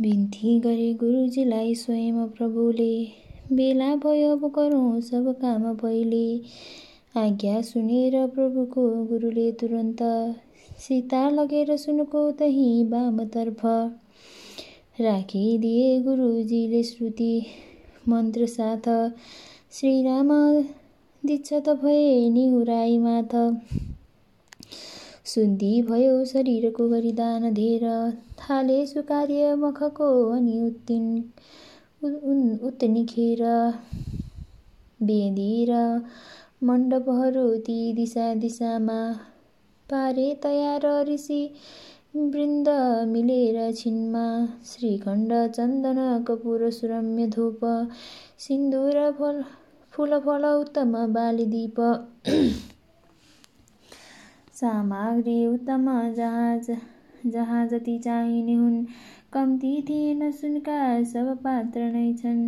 बिन्ती गरे गुरुजीलाई स्वयं प्रभुले। बेला भयो अब गरौँ सब काम पहिले। आज्ञा सुनेर प्रभुको गुरुले तुरन्त सीता लगेर सुनको तही वामतर्फ राखिदिए गुरुजीले श्रुति मन्त्र साथ श्रीराम दीक्षात भए निहुराई माथ शुद्धि भयो शरीरको गरिदान धेर। थाले सुकार्य मखको अनि उत्तिन खेर। बेदी र मण्डपहरू ती दिशा दिशामा पारे तयार ऋषि वृन्द मिलेर छिनमा। श्रीखण्ड चन्दन कपुर सुरम्य धूप सिन्दुर फल फुल फल उत्तम बालिदीप सामग्री उत्तम जहाज जहाँ जति चाहिने हुन् कम्ती थिएन सुनका सब पात्र नै छन्।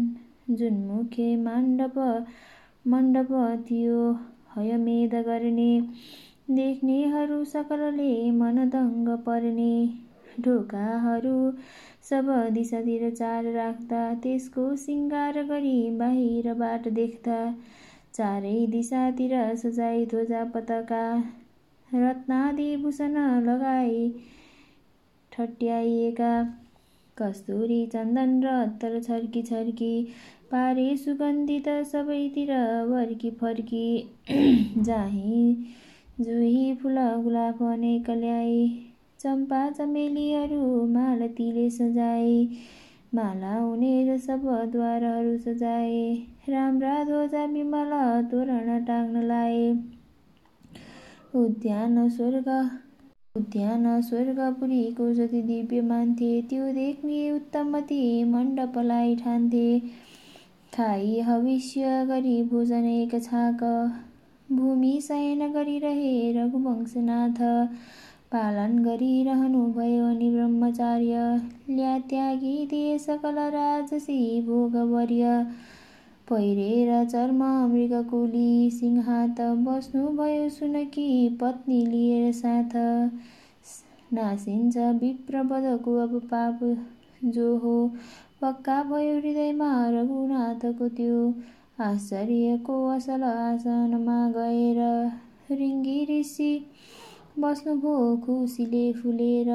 जुन मुखे मण्डप मण्डप थियो हयमेध गर्ने। देख्नेहरू सकलले मनदङ्ग पर्ने। ढोकाहरू सब दिशातिर चार राख्दा त्यसको सिङ्गार गरी बाहिरबाट देख्दा। चारै दिशातिर सजाई ध्वजा पताका रत्नादि भूषण लगाई ठट्याइएका कस्तुरी चन्दन र अत्तर छर्की छर्की पारे सुगन्धित सबैतिर वर्की फर्की जाही। जुही फुल गुलाब अनेक ल्याई चम्पा चमेलीहरू मालतीले सजाए माला उनेर सब द्वारहरू सजाए राम्रा ध्वजा विमल तोरण टाङ्न लाए। उद्यान स्वर्ग। उद्यान स्वर्गपुरीको जति दिव्य मान्थे त्यो देख्ने उत्तमती मण्डपलाई ठान्थे। खाई हविष्य गरी भोजन एक छाक। भूमि शयन गरिरहे रघुवंशनाथ। पालन गरिरहनुभयो अनि ब्रह्मचार्य। ल्या त्यागी सकल राजसी भोगवर्य। पहिरेर चर्म मृगकुली सिंहात बस्नुभयो सुनकी पत्नी लिएर साथ। नासिन्छ विप्रपदको अब पाप जो हो। पक्का भयो हृदयमा रघुनाथको त्यो। आश्चर्यको असल आसनमा गएर रिङ्गी ऋषि बस्नुभयो खुसीले फुलेर।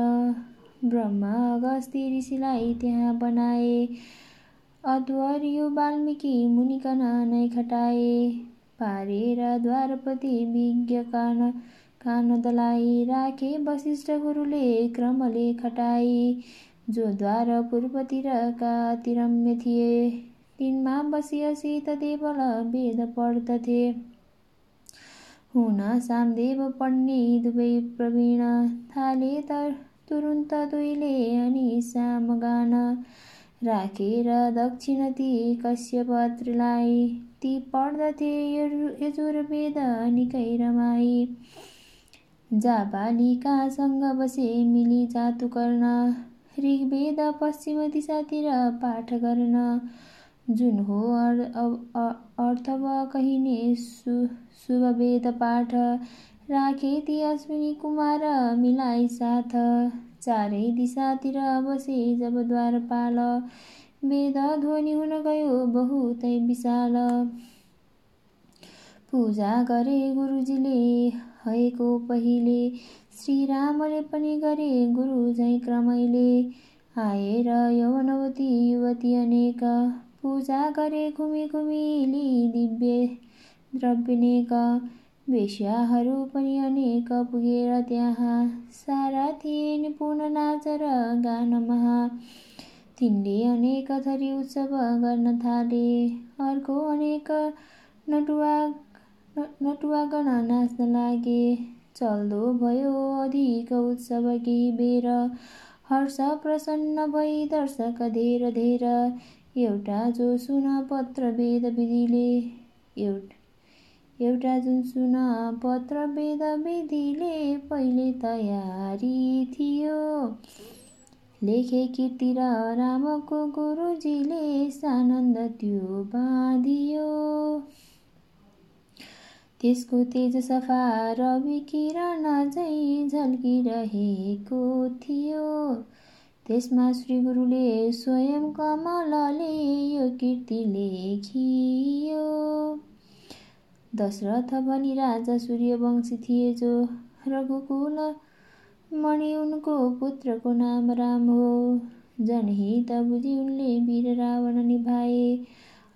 ब्रह्मा अगस्ती ऋषिलाई त्यहाँ बनाए। अध्वर्यु वाल्मिकी मुनिकन नै खटाए पारेर द्वारपति विज्ञ कान कानदलाई राखे वशिष्ठ गुरुले क्रमले खटाई जो द्वार पूर्वतिरका अतिरम्य थिए। तिनमा बसी देवल वेद पढ्दथे। हुन सामदेव पढ्ने दुवै प्रवीण थाले तुरुन्त दुईले अनि साम राखेर दक्षिण ती कश्यपत्रलाई ती पढ्दथे यजुर्वेद निकै रमाई। जापालिकासँग बसे मिली जातु गर्न। ऋग्वेद पश्चिम दिशातिर पाठ गर्न। जुन हो अर्थव कहिने शुभ वेद पाठ। राखे ती अश्विनी कुमार मिलाई साथ। चारै दिशातिर बसे जब द्वारपाल वेद ध्वनि हुन गयो बहुतै विशाल। पूजा गरे गुरुजीले हएको पहिले। श्रीरामले पनि गरे गुरु झै क्रमैले। आएर यौवनवती युवती अनेक। पूजा गरे घुमी घुमी दिव्य द्रव्यनेक। वेश्याहरू पनि अनेक पुगेर त्यहाँ सारा थिए निपुण नाच र गानमा तिनले अनेक थरी उत्सव गर्न थाले। अर्को अनेक नटुवा नटुवागण नाच्न लागे। चल्दो भयो अधिक उत्सव केही बेर। हर्ष प्रसन्न भई दर्शक धेर धेर। एउटा जो सुन पत्र वेद विधिले। एउटा एउटा जुन सुन पत्र वेद विधिले पहिले तयारी थियो। लेखे कीर्ति र रामको गुरुजीले सानन्द त्यो बाँधियो। त्यसको तेज सफा रवि किरण झै झल्किरहेको थियो। त्यसमा श्री गुरुले स्वयं कमलले यो कृति लेखियो। दशरथ भनी राजा सूर्यवंशी थिए जो रघुकुल मणि उनको पुत्रको नाम राम हो। जनहित बुझी उनले वीर रावण निभाए।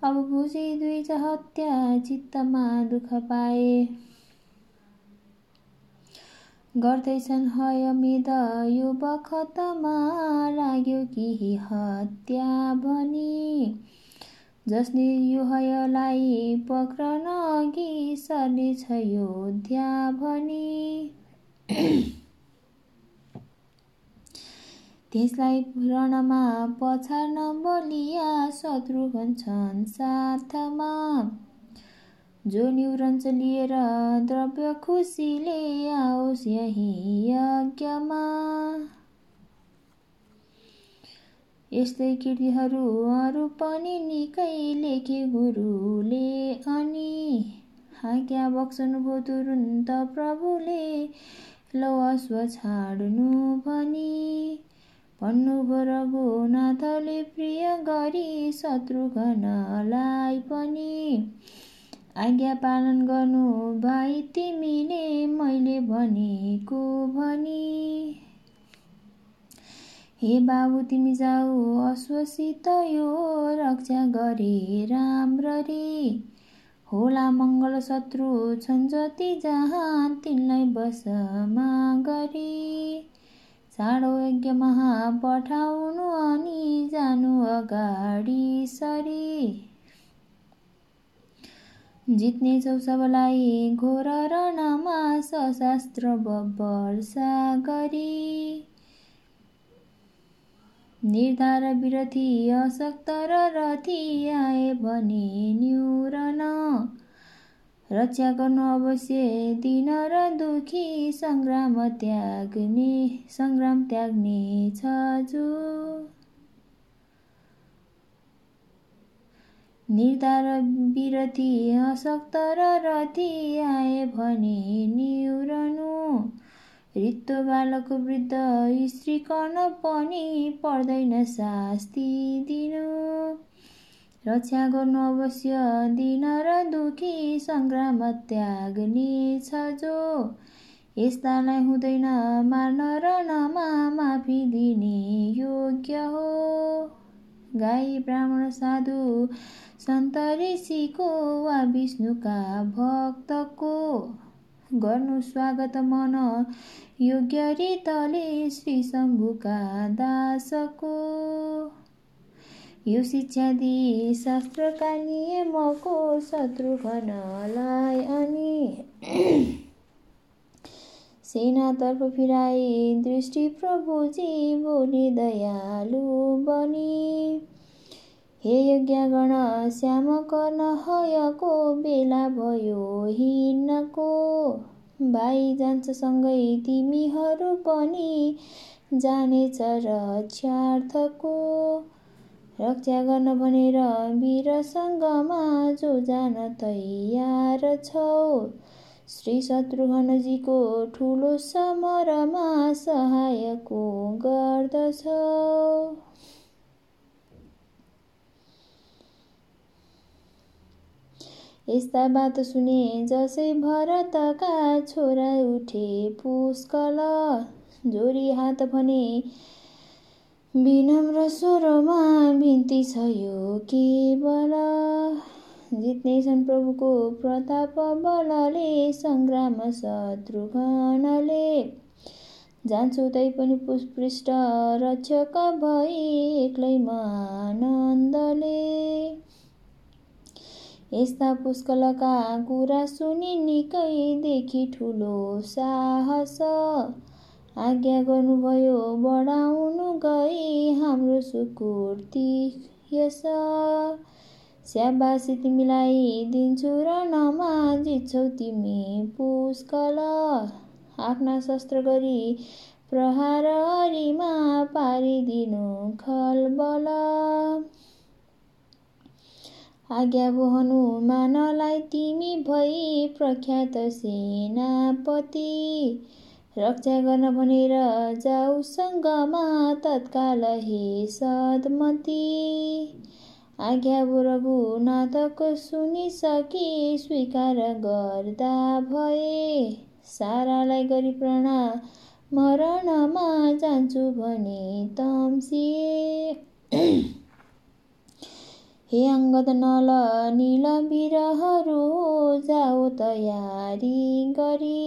अब बुझे दुई हत्या चित्तमा दुःख पाए। गर्दैछन् हयमेद यो बखतमा लाग्यो कि हत्या भनी। जसले यो हयलाई पक्रन अघि सर्नेछ योध्या भनी। त्यसलाई रणमा पछार्न बलिया शत्रुघ्न छन् साथमा जो न्युरञ्च लिएर द्रव्य खुसीले आओस् यही यज्ञमा। यस्तै कृतिहरू अरू पनि निकै लेखे गुरुले अनि आज्ञा बक्सनुभयो तुरुन्त प्रभुले लौ अश्व छाड्नु भनी। भन्नुभयो रघुनाथले प्रिय गरी शत्रुघ्नलाई पनि आज्ञा पालन गर्नु भाइ तिमीले मैले भनेको भनी। हे बाबु तिमी जाऊ अश्वसित यो रक्षा गरे राम्ररी। होला मङ्गल शत्रु छन् जति जहाँ तिनलाई बसमा गरी चाँडो यज्ञ महा पठाउनु अनि जानु अगाडि सरी। जित्नेछौ सबलाई घोर रणमा सशास्त्र वर्षा गरी। निर्धार विरथी अशक्त र रथी आए भने न्युरन रक्षा गर्नु अवश्य दिन र दुखी सङ्ग्राम त्याग्ने सङ्ग्राम त्याग्ने छ जो। निर्धार विरती अशक्त र रथी आए भने निउरनु रित्तो बालक वृद्ध स्त्री कर्ण पनि पर्दैन शास्ति दिनु। रक्षा गर्नु अवश्य दिन र दुखी सङ्ग्राम त्याग्ने छ जो यस्तालाई हुँदैन मार्न रणमा माफी दिने योग्य हो। गाई ब्राह्मण साधु सन्त ऋषिको वा विष्णुका भक्तको गर्नु स्वागत मन। योग्य रीतले श्री शम्भुका दासको। यो शिक्षा दिई शास्त्रका नियमको शत्रुघ्नलाई अनि सेनातर्फ फिराए दृष्टि प्रभुजी बोली दयालु बनी। हे यज्ञगण हयको बेला भयो हिँड्नको भाइ जान्छ सँगै तिमीहरू पनि जानेछ रक्षार्थको रक्षा गर्न भनेर वीरसँगमा जो जान तयार छौ श्री शत्रुघ्नजीको ठुलो समरमा सहायको गर्दछ यस्ता बात सुने जसै भरतका छोरा उठे पुष्कल जोरी हात भने विनम्र स्वरमा बिन्ती छ यो केवल। जित्नेछन् प्रभुको प्रताप बलले सङ्ग्राम शत्रुघ्नले जान्छु तै पनि पृष्ठ रक्षक भई एक्लै आनन्दले यस्ता पुष्कलका कुरा सुनि निकैदेखि ठुलो साहस। आज्ञा गर्नुभयो बढाउनु गई हाम्रो सुकुर्ती यस स्याबासी तिमीलाई दिन्छु र नमा जित्छौ तिमी पुष्कल। आफ्ना शस्त्र गरी प्रहारीमा पारिदिनु खलबल। आज्ञा बोहनु मानलाई तिमी भई प्रख्यात सेनापति। रक्षा गर्न भनेर जाऊ सङ्गमा तत्काल हे सदमती। आज्ञा रघुनाथको सुनिसके स्वीकार गर्दा भए। सारालाई गरी प्रणाम मरणमा जान्छु भने तम्सिए। हे अङ्गद नल निल बिरहरू जाओ तयारी गरी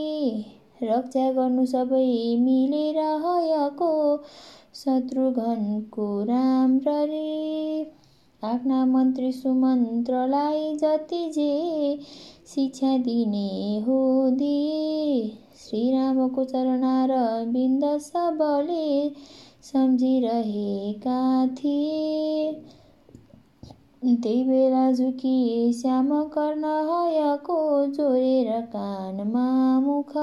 रक्षा गर्नु सबै मिलेर हयको शत्रुघ्नको राम्ररी आफ्ना मन्त्री सुमन्त्रलाई जति जे शिक्षा दिने हो दिए श्रीरामको चरणार बिन्द सबले सम्झिरहेका थिए त्यही बेला झुकी श्याम कर्ण हयको जोरेर कानमा मुख।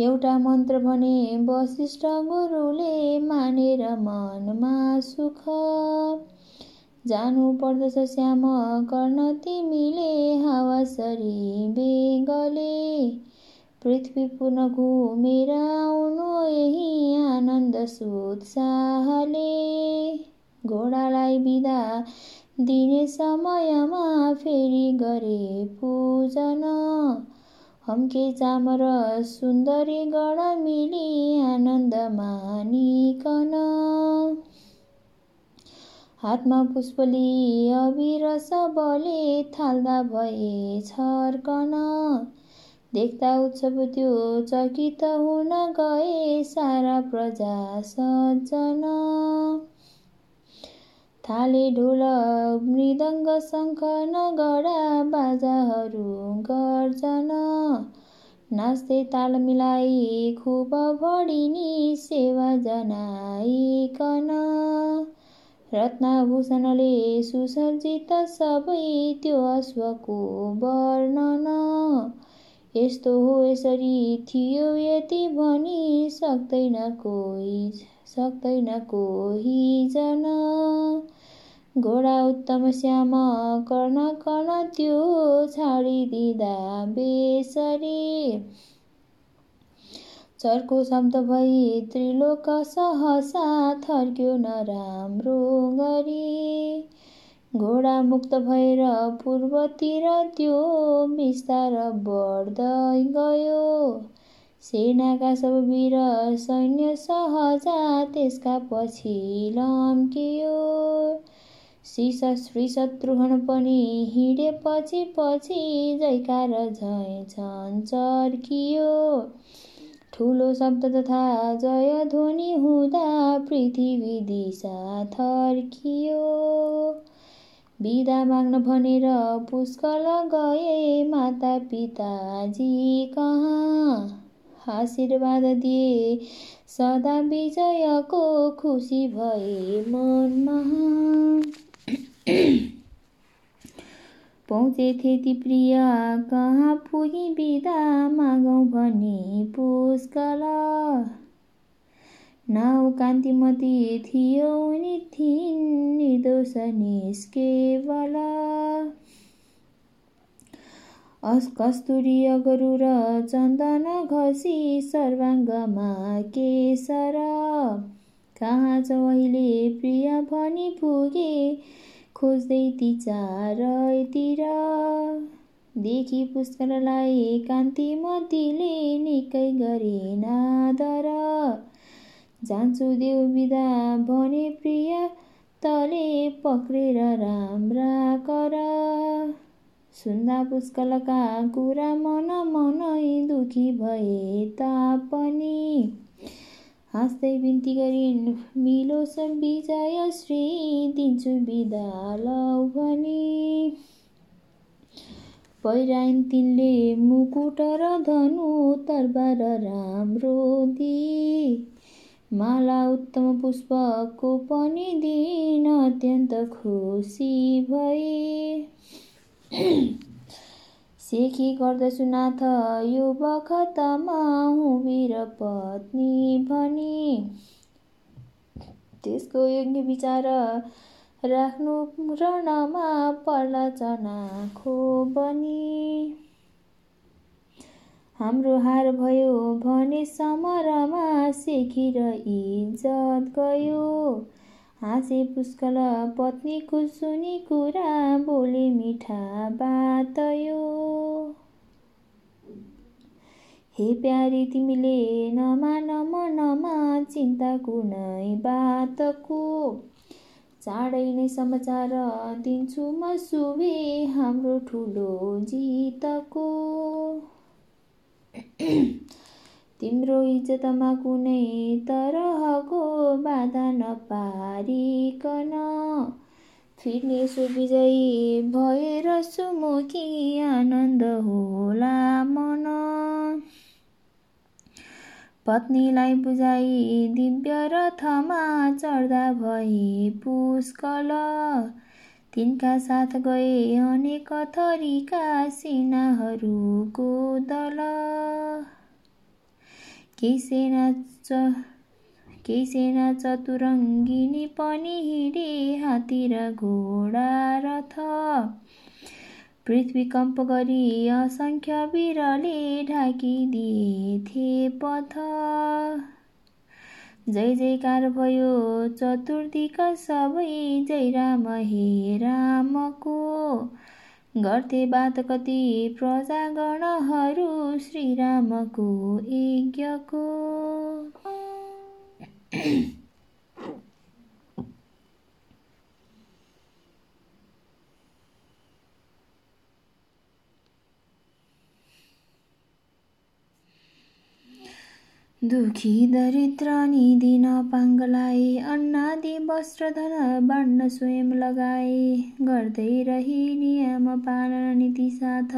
एउटा मन्त्र भने वशिष्ठ गुरुले मानेर मनमा सुख। जानु पर्दछ श्याम कर्ण तिमीले हावासरी बेगले पृथ्वी पुनः घुमेर आउनु यही आनन्द सुत्साहले घोडालाई बिदा दिने समयमा फेरि गरे पूजन। हम्के चामर सुन्दरी गण मिली आनन्द मानिकन। हातमा पुष्पली अबिर सबले थाल्दा भए छर्कन। देख्दा उत्सव त्यो चकित हुन गए सारा प्रजा सज्जन। थाले ढोल मृदङ्ग शङ्ख नगडा बाजाहरू गर्छन् नाच्दै ताल मिलाई खुब भडिनी सेवा जनाइकन। रत्नभूषणले सुसज्जित सबै त्यो अश्वको वर्णन। यस्तो हो यसरी थियो यति भनी सक्दैन कोही सक्दैन कोही जन घोडा उत्तम श्याम कर्ण कर्ण त्यो छाडिदिँदा बेसरी। चर्को शब्द भई त्रिलोक सहसा थर्क्यो नराम्रो गरी। घोडा मुक्त भएर पूर्वतिर त्यो बिस्तार बढ्दै गयो। सेनाका सब वीर सैन्य सहजा त्यसका पछि लम्कियो। श्री शत्रुघ्न पनि हिँडे पछि जैकार झै चर्कियो ठुलो शब्द तथा जय ध्वनि हुँदा पृथ्वी दिशा थर्कियो। बिदा माग्न भनेर पुष्कल गए माता पिताजी कहाँ? आशीर्वाद दिए सदा विजयको खुसी भए मनमा। पहुँचेथे ती प्रिय कहाँ पुगी बिदा? मागौँ भने पुष्कल। नाउ कान्तिमती थियो उनी थिइन् निर्दोष निष्केवल कस्तुरी अगरु र चन्दन घसी सर्वाङ्गमा केसर। कहाँ अहिले प्रिय भनी पुगे खोज्दै ती चारैतिर। देखि पुष्करलाई कान्तिमतीले निकै गरे नादर। जान्छु देव बिदा भने प्रिय तले पक्रेर राम्रा कर सुन्दा पुष्कलका कुरा मन मनै दुखी भए तापनि हाँस्दै बिन्ती गरिन् मिलोस् विजय श्री दिन्छु बिदा लौ भनी। पहिराइन् तिनले मुकुट र धनु तरबार राम्रो दि। माला उत्तम पुष्पको पनि दिन अत्यन्त खुसी भए सेखी गर्दछु नाथ यो बखतमा हुँ वीर पत्नी भनी। त्यसको योग्य विचार राख्नु रणमा पर्ला चनाखो बनी। हाम्रो हार भयो भने समरमा सेखी र इज्जत गयो। हाँसे पुष्कल पत्नीको सुनि कुरा बोले मिठा बात यो। हे प्यारी तिमीले नमान मनमा चिन्ता कुनै बातको चाँडै नै समाचार दिन्छु म सुबे हाम्रो ठुलो जितको। तिम्रो इज्जतमा कुनै तरहको बाधा नपारिकन फिर्ने सुविजयी भएर सुमुखी आनन्द होला मन। पत्नीलाई बुझाइ दिव्य रथमा चढ्दा भई पुष्कल। तिनका साथ गए अनेक थरीका सेनाहरूको दल। केही सेना च केही सेना चतुरङ्गिनी पनि हिँडे हात्ती र घोडा रथ पृथ्वी कम्प गरी असङ्ख्य वीरले ढाकिदिएथे पथ। जय जयकार भयो चतुर्दिक सबै जय राम हे रामको। गर्थे बात कति प्रजागणहरू श्रीरामको यज्ञको। दुखी दरिद्र निदिन पाङ्गलाई अन्नादि वस्त्र धन बाँड्न स्वयं लगाए। गर्दै रही नियम पालन नीति साथ।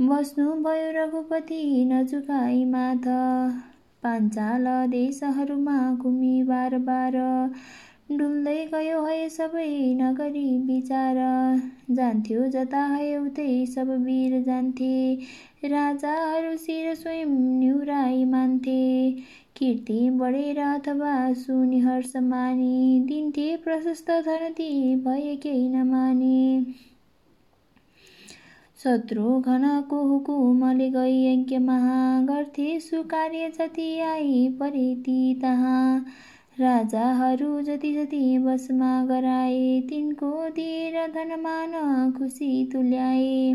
बस्नुभयो रघुपति नचुकाई माथ। पाञ्चाल देशहरूमा घुमी बार बार। डुल्दै गयो है सबै नगरी विचार। जान्थ्यो जता है उतै सब वीर जान्थे। राजाहरू शिर स्वयं न्युराई मान्थे। कीर्ति बढेर अथवा सुनि हर्ष माने। दिन्थे प्रशस्त धनती भए केही नमाने। शत्रु घनको हुकुमले गई यज्ञ महा। गर्थे सुकार्य जति आई परे ती तहाँ। राजाहरू जति जति बसमा गराए तिनको दिएर धनमान खुसी तुल्याए।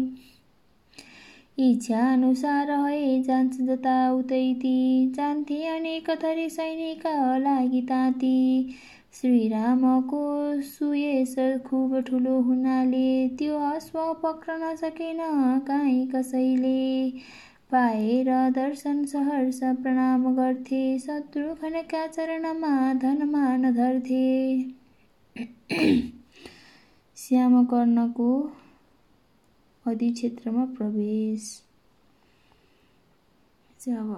इच्छा अनुसार है जान्छ जता उतैती जान्थे अनेक थरी सैनिक लागि ताती। श्रीरामको सुयस खुब ठुलो हुनाले त्यो अश्व पक्रन सकेन काहीँ कसैले। पाएर दर्शन सहर्ष प्रणाम गर्थे शत्रुघ्नका चरणमा धनमान धर्थे। श्यामकर्णको अधिक्षेत्रमा प्रवेश। अब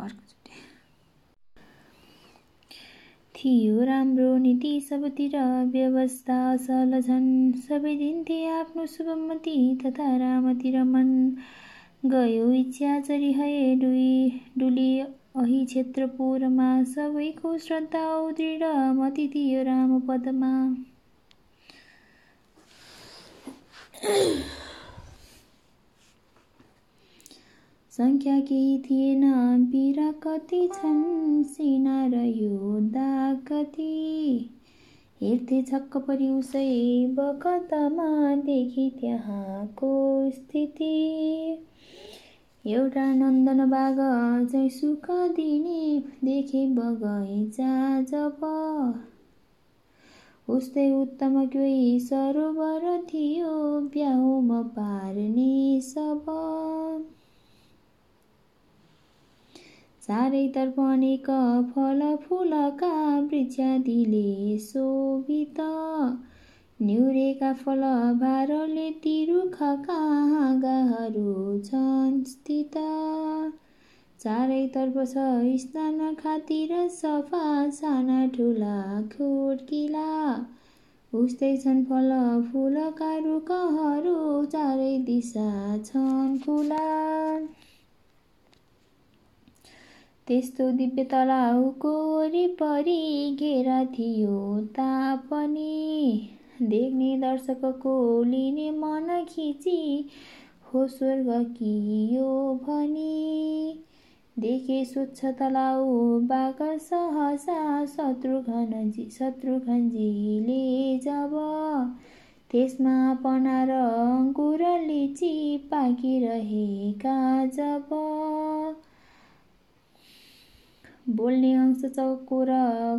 थियो राम्रो नीति सबतिर व्यवस्था असल झन् सबै दिन्थे आफ्नो शुभमती तथा रामतिर मन गयो इच्छा चरी है डुई डुली अहि क्षेत्रपुरमा सबैको श्रद्धा दृढ मति थियो राम पदमा। सङ्ख्या केही थिएन बिरा कति छन् सेना र योद्धा कति हेर्थे छक्क परि उसै बकतमा देखि त्यहाँको स्थिति। एउटा नन्दन बाग चाहिँ सुख दिने देखे बगैँचा जब उस्तै उत्तम कोही सरोवर थियो ब्याउमा पार्ने सब। चारैतर्फ अनेक फल फुलका वृक्षादिले शोभित। न्युरेका फल भारले तिरुखका हाँगाहरू छन् स्थित चारैतर्फ छ स्नान खातिर सफा साना ठुला खोड्किला। उस्तै छन् फल फुलका रुखहरू चारै दिशा छन् खुला। त्यस्तो दिव्य तलाउको वरिपरि घेरा थियो तापनि। देख्ने दर्शकको लिने मन खिची। हो स्वर्ग कि यो भनी। देखे स्वच्छ तलाउ बाग सहसा शत्रुघ्नजी शत्रुघ्नजीले जब त्यसमा पनार अङ्कुर लिची पाकिरहेका जब बोल्ने हंस चौको र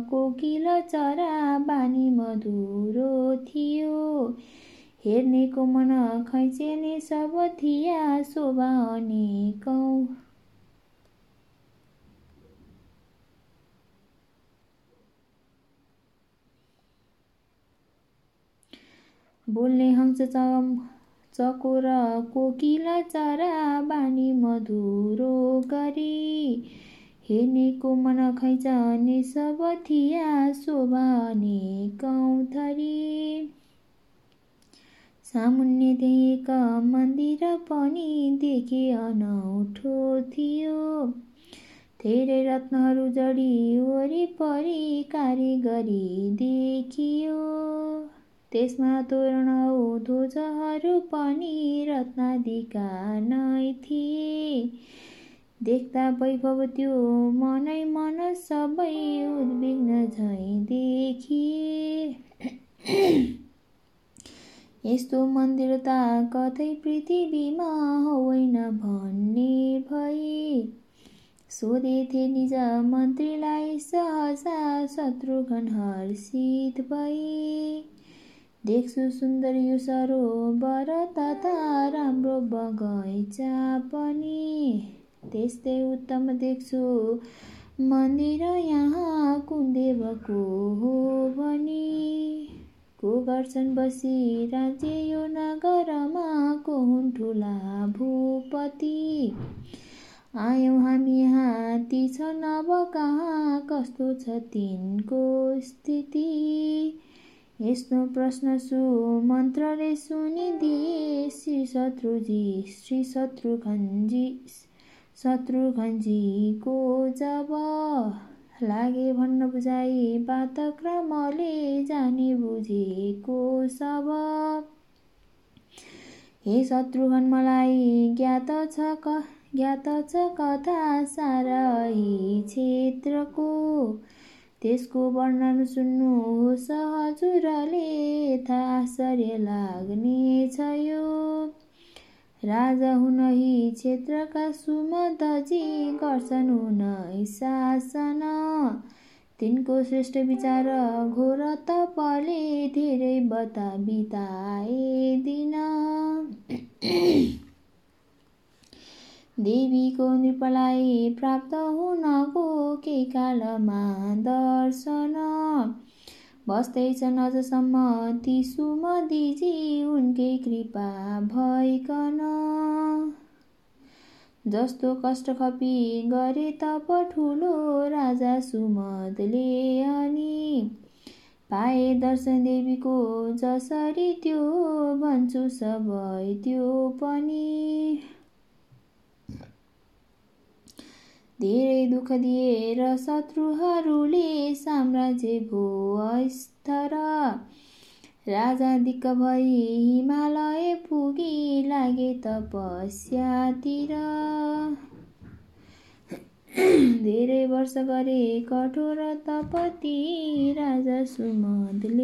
कोकिल चरा बानी मधुरो थियो। हेर्नेको मन खैचेने सब थिया शोभा अनेकौँ। बोल्ने हंस चकोर कोकिल चरा बानी मधुरो गरी। हेर्नेको मन खैचने सब थिया शोभा अनेकौँ थरी सामुन्ने देखेका मन्दिर पनि देखे अनौठो थियो धेरै रत्नहरू जडी वरिपरि कारिगरी देखियो। त्यसमा तोरण ध्वजहरू पनि रत्नादिका नै थिए। देख्दा वैभव त्यो मनै मन सबै उद्विग्न झै देखिए यस्तो मन्दिर त कतै पृथ्वीमा होइन भन्ने भई। सोधेथे निज मन्त्रीलाई सहसा शत्रुघ्न हर्षित भई। देख्छु सुन्दर यो सरोवर तथा राम्रो बगैँचा पनि। त्यस्तै उत्तम देख्छु। मन्दिर यहाँ कुन देवको हो भनी। को गर्छन् बसी राज्य यो नगरमा को हुन् ठुला भूपति। आयौँ हामी यहाँ ती छ नव कहाँ कस्तो छ तिनको स्थिति? यस्तो प्रश्न सुमन्त्रले सुनिदिए श्री शत्रुजी श्री शत्रुघ्नजी शत्रुघ्नजीको जब लागे भन्न बुझाइ बात क्रमले जाने बुझेको सब। हे शत्रुघ्न मलाई ज्ञात छ क ज्ञात छ कथा सारा क्षेत्रको। त्यसको वर्णन सुन्नुहोस् हजुरले थाहा आश्चर्य लाग्नेछ यो। राजा हुन हि क्षेत्रका सुमदजी गर्छन् हुन शासन। तिनको श्रेष्ठ विचार घोर तपले धेरै बता बिताए दिन। देवीको नृपलाई प्राप्त हुनको केही कालमा दर्शन। बस्दैछन् अझसम्म ती सुमदीजी उनकै कृपा भइकन। जस्तो कष्ट खपी गरे तप ठुलो राजा सुमदले अनि पाए दर्शन देवीको जसरी त्यो भन्छु सबै त्यो पनि। धेरै दुःख दिएर शत्रुहरूले साम्राज्य भो राजा दिक्क भई हिमालय पुगी लागे तपस्यातिर धेरै वर्ष गरे कठोर तपति राजा सुमदले